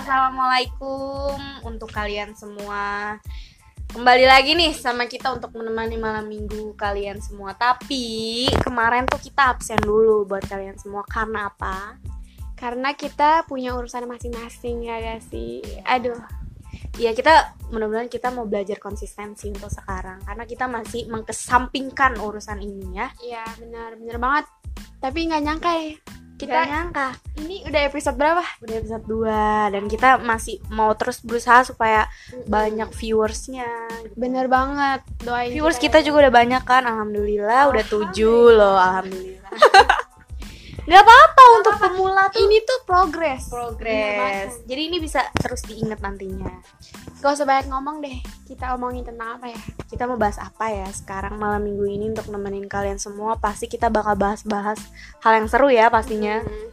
assalamualaikum untuk kalian semua. Kembali lagi nih sama kita untuk menemani malam minggu kalian semua. Tapi kemarin tuh kita absen dulu buat kalian semua karena apa? Karena kita punya urusan masing-masing ya gak sih? Aduh, Ya kita mudah-mudahan kita mau belajar konsistensi untuk sekarang karena kita masih mengkesampingkan urusan ini ya. iya benar benar banget. Tapi nggak nyangka ya, Kita kita nyangka ini udah episode berapa? udah episode 2 dan kita masih mau terus berusaha supaya banyak viewersnya. Bener banget, doain Viewers kita juga udah banyak kan, alhamdulillah udah tujuh loh, alhamdulillah. Gak apa-apa untuk pemula tuh Ini tuh progres. banget. Jadi ini bisa terus diingat nantinya. Gak usah banyak ngomong deh. Kita omongin tentang apa ya? Kita mau bahas apa ya sekarang malam minggu ini untuk nemenin kalian semua. Pasti kita bakal bahas-bahas hal yang seru ya pastinya. Hmm.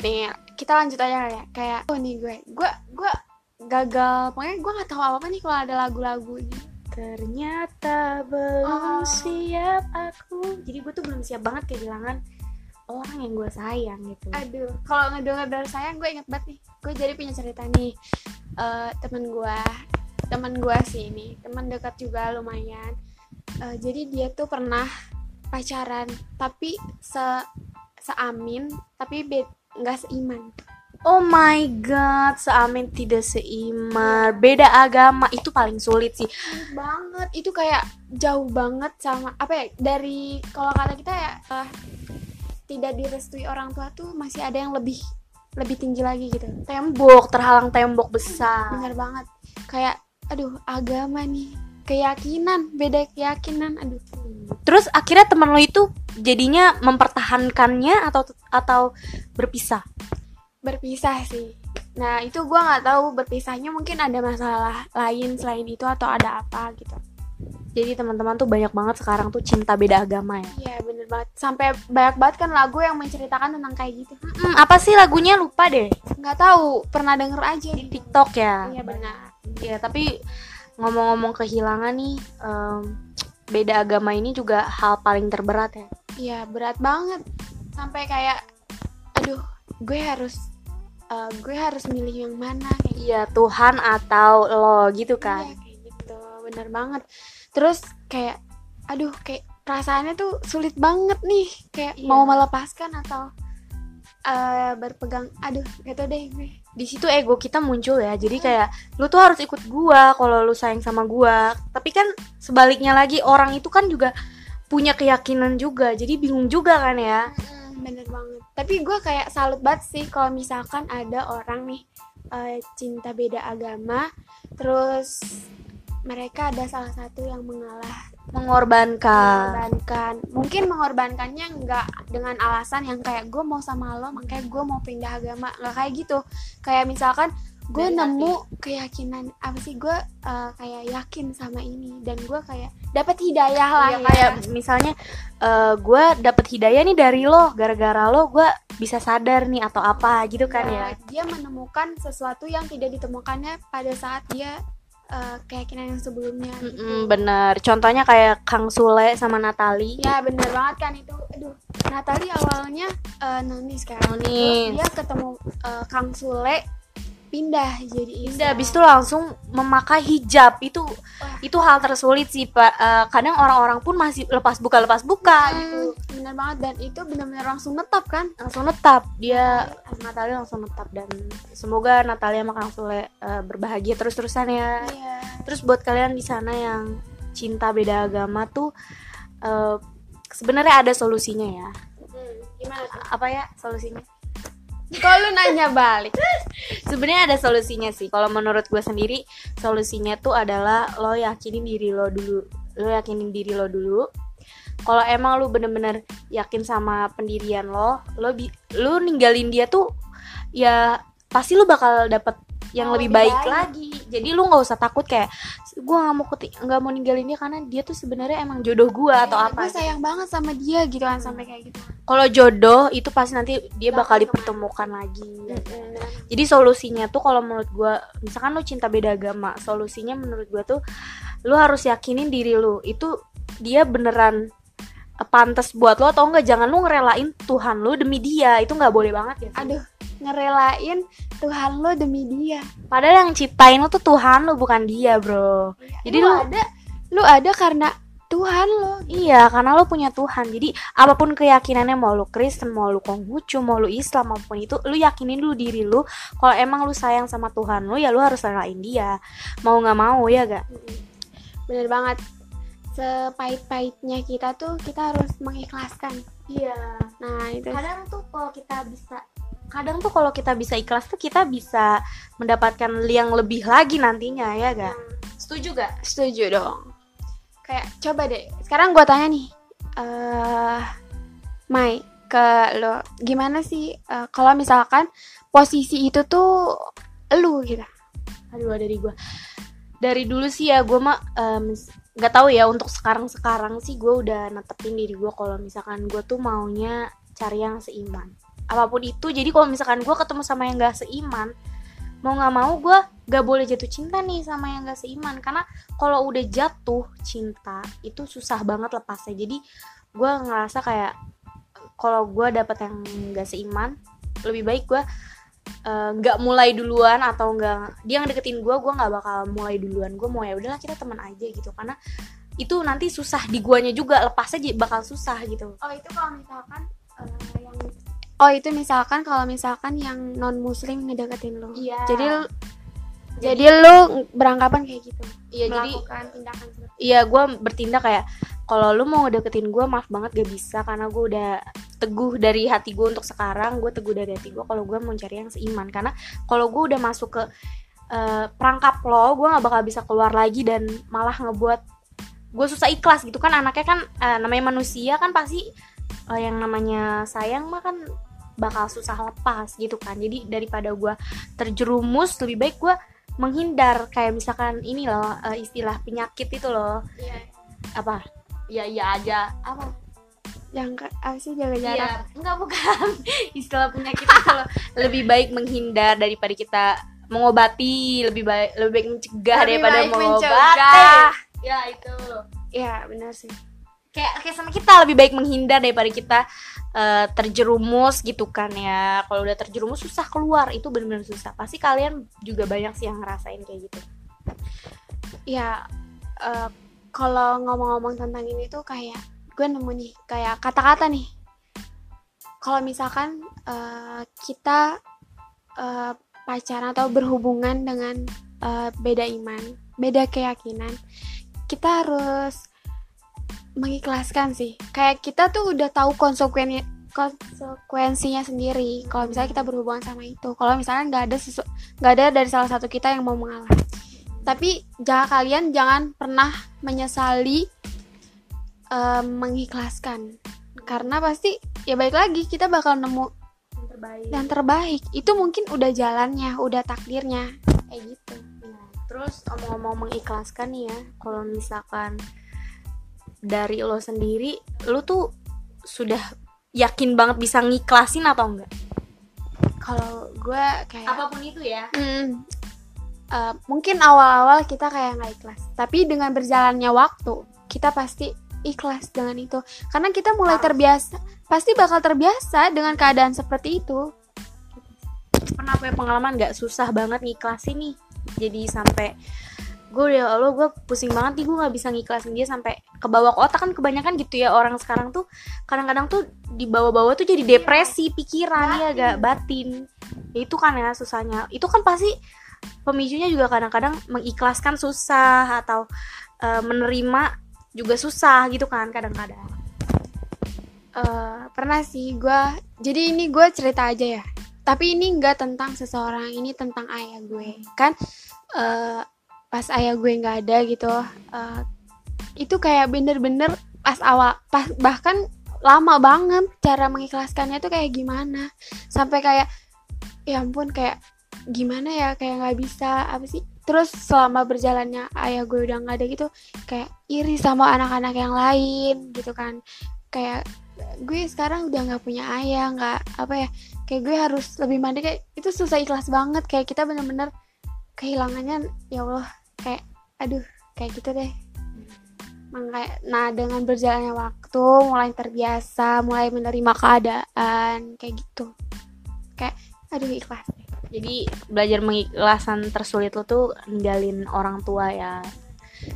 Nih, kita lanjut aja ya. Kayak, oh nih gue, gue, gue gagal. Pokoknya gue nggak tahu apa-apa nih kalau ada lagu-lagu ini. Ternyata belum Oh. siap aku. Jadi gue tuh belum siap banget kehilangan orang yang gue sayang gitu. Aduh, kalau ngedenger dari sayang gue inget banget nih. Gue jadi punya cerita nih. Eh temen gue, temen gue sih ini, temen dekat juga lumayan. Eh, jadi dia tuh pernah pacaran, tapi se seamin, tapi nggak seiman. Oh my god, seamin tidak seiman, beda agama itu paling sulit sih. Sulit banget, itu kayak jauh banget sama apa ya? Dari kalau kata kita ya eh, tidak direstui orang tua tuh masih ada yang lebih lebih tinggi lagi gitu. Tembok terhalang tembok besar. bener banget kayak aduh agama nih keyakinan beda keyakinan aduh Terus akhirnya teman lo itu jadinya mempertahankannya atau atau berpisah? berpisah sih nah itu gua nggak tahu berpisahnya mungkin ada masalah lain selain itu atau ada apa gitu Jadi teman-teman tuh banyak banget sekarang tuh cinta beda agama ya. iya bener banget sampai banyak banget kan lagu yang menceritakan tentang kayak gitu Hmm, apa sih lagunya lupa deh nggak tahu pernah denger aja di di TikTok ya. iya benar Ya tapi ngomong-ngomong kehilangan nih, em, beda agama ini juga hal paling terberat ya. iya berat banget sampai kayak aduh gue harus eh, gue harus milih yang mana kayak Iya Tuhan atau lo gitu kan. Iya gitu, bener banget. Terus kayak, aduh kayak perasaannya tuh sulit banget nih, kayak Iya. mau melepaskan atau eh, berpegang. Aduh, gitu deh gue. di situ ego kita muncul ya jadi kayak lu tuh harus ikut gua kalau lu sayang sama gua tapi kan sebaliknya lagi orang itu kan juga punya keyakinan juga jadi bingung juga kan ya bener banget. Tapi gue kayak salut banget sih kalau misalkan ada orang nih eh, cinta beda agama, terus mereka ada salah satu yang mengalah mengorbankan. mengorbankan. Mungkin mengorbankannya nggak dengan alasan yang kayak gue mau sama lo makanya gue mau pindah agama. Nggak kayak gitu. Kayak misalkan gue nemu keyakinan apa sih gue uh, kayak yakin sama ini. Dan gue kayak dapat hidayah lah Iya, ya. kayak misalnya eh gue dapet hidayah nih dari lo gara-gara lo gue bisa sadar nih atau apa gitu kan ya Ya, dia menemukan sesuatu yang tidak ditemukannya pada saat dia uh, keyakinan yang sebelumnya gitu. Mm-mm, bener contohnya kayak Kang Sule sama Natali Ya bener banget kan itu. Aduh, Natali awalnya eh, nonis kan. Nonis. Terus dia ketemu eh, Kang Sule pindah jadi Islam. Udah habis itu langsung memakai hijab. Itu Wah. itu hal tersulit sih pak. Eh, kadang orang-orang pun masih lepas buka lepas buka gitu. Hmm, bener banget. Dan itu bener-bener langsung netap kan. langsung netap dia Natalia langsung netap dan semoga Natalia sama Kang Sule eh, berbahagia terus terusan ya. Iya. terus buat kalian di sana yang cinta beda agama tuh eh, sebenarnya ada solusinya ya. Hmm, gimana tuh? apa ya solusinya Kalau lu nanya balik. sebenarnya ada solusinya sih. Kalau menurut gue sendiri solusinya tuh adalah lo yakinin diri lo dulu. Lo yakinin diri lo dulu. Kalau emang lu bener-bener yakin sama pendirian lo lo bi- lu ninggalin dia tuh ya pasti lu bakal dapet yang Oh, lebih lebih baik, baik. lagi jadi lu nggak usah takut kayak gue nggak mau nggak mau ninggalin dia karena dia tuh sebenarnya emang jodoh gue atau Iya, apa Gue sayang banget sama dia gitu kan sampai kayak gitu. kalau jodoh itu pasti nanti dia bakal Bakal dipertemukan lagi Hmm, jadi solusinya tuh kalau menurut gue misalkan lu cinta beda agama solusinya menurut gue tuh lu harus yakinin diri lu itu dia beneran eh, pantas buat lo atau enggak jangan lu ngerelain Tuhan lu demi dia itu nggak boleh banget ya sih? Aduh, ngerelain Tuhan lo demi dia. Padahal yang ciptain lo tuh Tuhan lo bukan dia bro. Jadi lu, ada lu ada karena Tuhan lo. Iya karena lo punya Tuhan. Jadi apa pun keyakinannya mau lu Kristen mau lu Konghucu mau lu Islam maupun itu lu yakinin dulu diri lu. Kalau emang lu sayang sama Tuhan lu ya lu harus relain dia. Mau nggak mau ya gak bener banget. Sepahit-pahitnya kita tuh kita harus mengikhlaskan. Iya. Nah itu. Kadang tuh kalau kita bisa kadang tuh kalau kita bisa ikhlas tuh kita bisa mendapatkan yang lebih lagi nantinya ya gak hmm. setuju gak setuju dong. Kayak coba deh. Sekarang gue tanya nih uh, Mai ke lo. Gimana sih uh, kalau misalkan posisi itu tuh lu gitu? Aduh dari gue dari dulu sih ya gue mah nggak um, tahu ya untuk sekarang sekarang sih gue udah netepin diri gue kalau misalkan gue tuh maunya cari yang seiman apa pun itu. Jadi kalau misalkan gue ketemu sama yang gak seiman mau nggak mau gue gak boleh jatuh cinta nih sama yang gak seiman. Karena kalau udah jatuh cinta itu susah banget lepasnya. Jadi gue ngerasa kayak kalau gue dapet yang gak seiman lebih baik gue nggak uh, mulai duluan atau nggak dia yang deketin gue gue nggak bakal mulai duluan. Gue mau ya udahlah kita teman aja gitu. Karena itu nanti susah di guanya juga lepasnya bakal susah gitu. Oh itu kalau misalkan uh, yang Oh itu misalkan kalau misalkan yang non muslim ngedeketin lo. Iya. Jadi jadi, jadi lu beranggapan kayak gitu. Iya jadi tindakan seperti Iya gue bertindak kayak kalau lu mau ngedeketin gue maaf banget gak bisa karena gue udah teguh dari hati gue untuk sekarang gue teguh dari hati gue kalau gue mau cari yang seiman karena kalau gue udah masuk ke uh, perangkap lo gue nggak bakal bisa keluar lagi dan malah ngebuat gue susah ikhlas gitu kan anaknya kan uh, namanya manusia kan pasti uh, yang namanya sayang mah kan bakal susah lepas gitu kan. Jadi daripada gue terjerumus lebih baik gue menghindar. Kayak misalkan ini loh uh, istilah penyakit itu loh. Yeah. apa? Ya iya aja. Apa? Yang apa sih jaga iya, jarak? Iya, enggak bukan. Istilah penyakit itu loh. Lebih baik menghindar daripada kita mengobati lebih baik lebih baik mencegah lebih daripada baik mengobati. ya itu ya benar sih kayak kayak sama kita lebih baik menghindar daripada kita uh, terjerumus gitu kan ya. Kalau udah terjerumus susah keluar. Itu benar-benar susah. Pasti kalian juga banyak sih yang ngerasain kayak gitu. Ya uh, kalau ngomong-ngomong tentang ini tuh kayak gue nemu nih kayak kata-kata nih. Kalau misalkan uh, kita uh, pacaran atau berhubungan dengan uh, beda iman beda keyakinan kita harus mengikhlaskan sih. Kayak kita tuh udah tahu konsekuensinya konsekuensinya sendiri kalau misalnya kita berhubungan sama itu. Kalau misalnya nggak ada sesu nggak ada dari salah satu kita yang mau mengalah. Tapi jangan kalian jangan pernah menyesali um, mengikhlaskan. Karena pasti ya baik lagi kita bakal nemu yang terbaik. yang terbaik. Itu mungkin udah jalannya udah takdirnya. Kayak gitu. Nah, terus omong-omong mengikhlaskan nih ya kalau misalkan dari lo sendiri lo tuh sudah yakin banget bisa ngiklasin atau enggak? Kalau gue kayak apa pun itu ya. Hmm, uh, mungkin awal-awal kita kayak nggak ikhlas. Tapi dengan berjalannya waktu kita pasti ikhlas dengan itu. Karena kita mulai terbiasa pasti bakal terbiasa dengan keadaan seperti itu. Pernah punya pengalaman nggak susah banget ngiklasin nih? Jadi sampai gue ya Allah gue pusing banget nih gue nggak bisa ngiklasin dia sampai ke bawah otak kan kebanyakan gitu ya orang sekarang tuh kadang-kadang tuh di bawah-bawah tuh jadi depresi pikiran ya gak? Batin. Ya, itu kan ya susahnya. Itu kan pasti pemicunya juga kadang-kadang mengikhlaskan susah atau uh, menerima juga susah gitu kan kadang-kadang. Uh, pernah sih gue jadi ini gue cerita aja ya. Tapi ini nggak tentang seseorang ini tentang ayah gue. Kan uh, pas ayah gue nggak ada gitu uh, itu kayak bener-bener pas awal pas bahkan lama banget cara mengikhlaskannya tuh kayak gimana. Sampai kayak ya ampun kayak gimana ya kayak nggak bisa apa sih? Terus selama berjalannya ayah gue udah nggak ada gitu kayak iri sama anak-anak yang lain gitu kan. Kayak gue sekarang udah nggak punya ayah nggak apa ya kayak gue harus lebih mandiri kayak itu susah ikhlas banget. Kayak kita bener-bener kehilangannya ya Allah kayak aduh kayak gitu deh nah dengan berjalannya waktu mulai terbiasa mulai menerima keadaan kayak gitu. Kayak aduh ikhlas jadi belajar mengikhlaskan tersulit lo tuh ninggalin orang tua ya.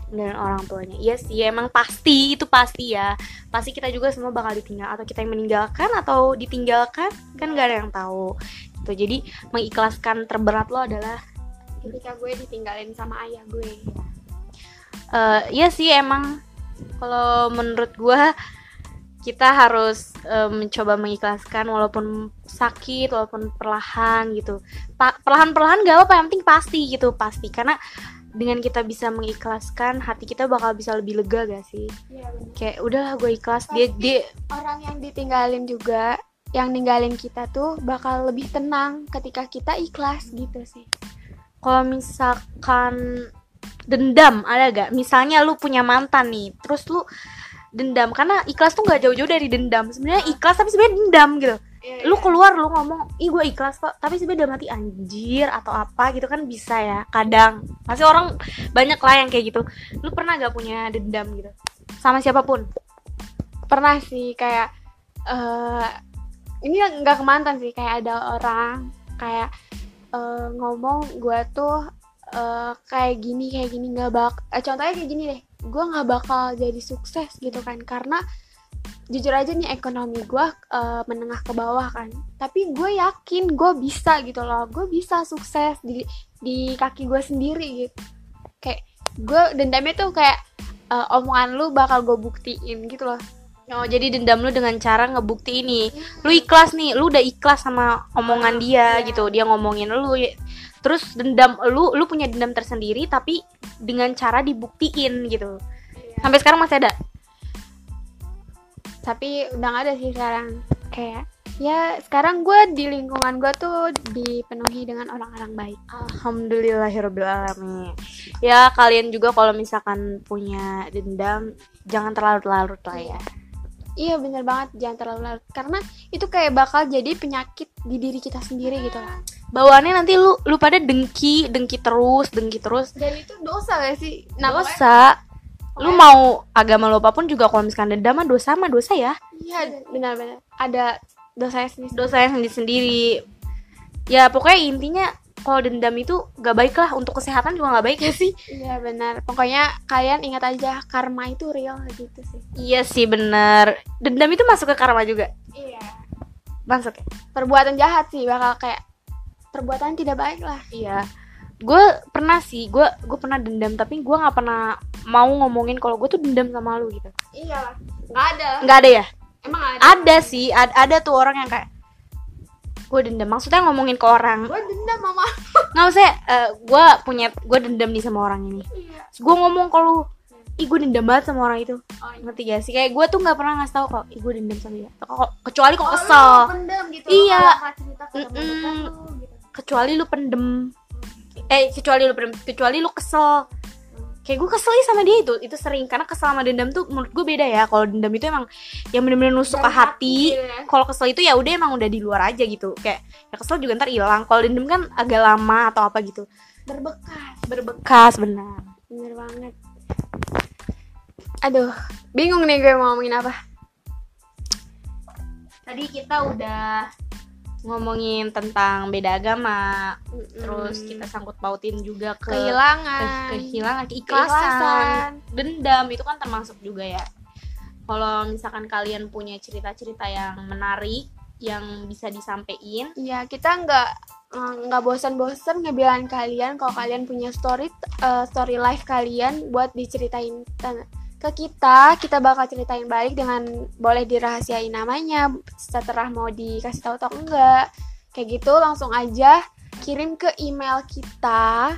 Ninggalin orang tuanya. Iya sih emang pasti itu pasti ya. Pasti kita juga semua bakal ditinggal atau kita yang meninggalkan atau ditinggalkan kan gak ada yang tahu. Gitu jadi mengikhlaskan terberat lo adalah ketika gue ditinggalin sama ayah gue uh, iya sih emang. Kalau menurut gue kita harus uh, mencoba mengikhlaskan walaupun sakit walaupun perlahan gitu. Perlahan-perlahan gak apa-apa yang penting pasti gitu pasti. Karena dengan kita bisa mengikhlaskan hati kita bakal bisa lebih lega gak sih? Ya, kayak udahlah gue ikhlas. Dia dia orang yang ditinggalin juga yang ninggalin kita tuh bakal lebih tenang ketika kita ikhlas gitu sih. Kalau misalkan dendam ada gak misalnya lu punya mantan nih terus lu dendam karena ikhlas tuh nggak jauh-jauh dari dendam. Sebenarnya ikhlas tapi sebenarnya dendam gitu. Yeah, lu iya. keluar lu ngomong ih gue ikhlas kok. Tapi sebenarnya dalam hati anjir atau apa gitu kan bisa ya kadang. Pasti orang banyak lah yang kayak gitu. Lu pernah gak punya dendam gitu? Sama siapa pun? Pernah sih kayak uh, ini nggak kemantan sih kayak ada orang kayak uh, ngomong gue tuh uh, kayak gini kayak gini nggak bak uh, contohnya kayak gini deh. Gue nggak bakal jadi sukses gitu kan karena jujur aja nih ekonomi gue uh, menengah ke bawah kan. Tapi gue yakin gue bisa gitu loh. Gue bisa sukses di di kaki gue sendiri gitu. Kayak gue dendamnya tuh kayak uh, omongan lu bakal gue buktiin gitu loh Oh, jadi dendam lu dengan cara ngebukti ini. Lu ikhlas nih, lu udah ikhlas sama omongan dia yeah. gitu. Dia ngomongin lu terus dendam lu lu punya dendam tersendiri tapi dengan cara dibuktiin gitu iya. sampai sekarang masih ada tapi udah gak ada sih sekarang kayak ya sekarang gue di lingkungan gue tuh dipenuhi dengan orang-orang baik alhamdulillahirobbilalamin ya kalian juga kalau misalkan punya dendam jangan terlalu larut lah ya iya bener banget jangan terlalu larut. Karena itu kayak bakal jadi penyakit di diri kita sendiri gitu lah. Bawaannya nanti lu lu pada dengki dengki terus dengki terus. Dan itu dosa gak sih? Nah, dosa. lu mau agama lo apa pun juga kalau misalkan dendam mah dosa mah dosa ya. Iya benar-benar ada dosa sendiri. Dosa yang sendiri sendiri ya pokoknya intinya kalau dendam itu gak baik lah untuk kesehatan juga gak baik ya sih? Iya benar. Pokoknya kalian ingat aja karma itu real gitu sih. Iya sih benar. Dendam itu masuk ke karma juga? Iya. Masuk ya? Perbuatan jahat sih bakal kayak perbuatan tidak baik lah. Iya. Gue pernah sih gue gue pernah dendam tapi gue nggak pernah mau ngomongin kalau gue tuh dendam sama lu gitu. Iya nggak ada. Nggak ada ya? Emang ada. Ada sih ada, ada tuh orang yang kayak gue dendam. Maksudnya ngomongin ke orang. Gue dendam mama. Nggak usah uh, gue punya gue dendam nih sama orang ini. Iya. gue ngomong kalau ih gue dendam banget sama orang itu. Oh, iya. ngerti gak sih? Kayak gue tuh nggak pernah ngasih tau kok ih gue dendam sama dia. Kok kecuali kok oh, kesel. gitu, iya. kecuali lu pendem. Eh kecuali lu pendem kecuali lu kesel kayak gue kesel sama dia itu itu sering. Karena kesel sama dendam tuh menurut gue beda ya. Kalau dendam itu emang yang bener-bener nusuk ke hati. ya. kalau kesel itu ya udah emang udah di luar aja gitu. Kayak ya kesel juga ntar hilang. Kalau dendam kan agak lama atau apa gitu. Berbekas berbekas. Benar. Bener banget. Aduh bingung nih gue mau ngomongin apa. Tadi kita udah ngomongin tentang beda agama, mm-hmm. terus kita sangkut pautin juga ke kehilangan, ke, kehilangan, keikhlasan, keikhlasan, dendam itu kan termasuk juga ya. Kalau misalkan kalian punya cerita-cerita yang menarik, yang bisa disampaikan, ya kita nggak eh, nggak bosan-bosan ngebilang kalian kalau kalian punya story uh, story life kalian buat diceritain ke kita kita bakal ceritain balik dengan boleh dirahasiain namanya setelah mau dikasih tahu atau enggak. Kayak gitu langsung aja kirim ke email kita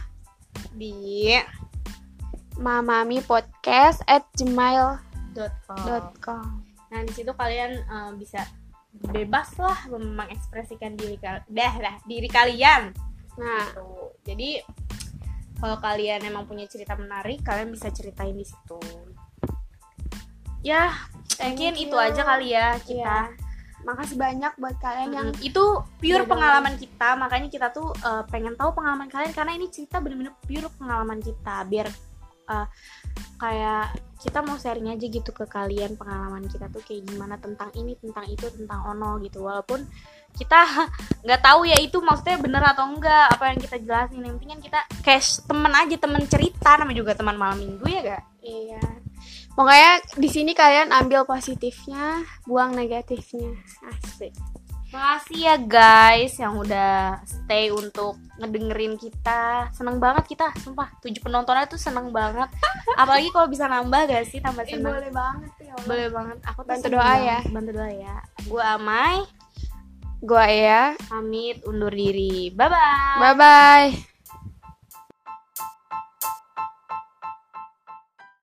di mamami podcast at gmail.com nah di situ kalian uh, bisa bebas lah mengekspresikan diri dah lah diri kalian. Nah. Gitu. jadi kalau kalian emang punya cerita menarik kalian bisa ceritain di situ ya mungkin itu aja kali ya kita. Yeah. makasih banyak buat kalian yang itu pure pengalaman kita makanya kita tuh uh, pengen tahu pengalaman kalian karena ini cerita bener-bener pure pengalaman kita biar uh, kayak kita mau sharing aja gitu ke kalian pengalaman kita tuh kayak gimana tentang ini tentang itu tentang ono gitu. Walaupun kita nggak tahu ya itu maksudnya bener atau enggak apa yang kita jelasin. Yang penting kan kita cash temen aja temen cerita namanya juga teman malam minggu ya gak iya pokoknya di sini kalian ambil positifnya buang negatifnya asik Makasih ya guys yang udah stay untuk ngedengerin kita. Seneng banget kita, sumpah. Tujuh penontonnya tuh seneng banget. Apalagi kalau bisa nambah gak sih tambah eh, seneng. boleh banget ya Allah. Boleh banget. Aku tuh Bantu doa banget. ya. Bantu doa ya. Gua Amai gua ya pamit undur diri. Bye bye. bye bye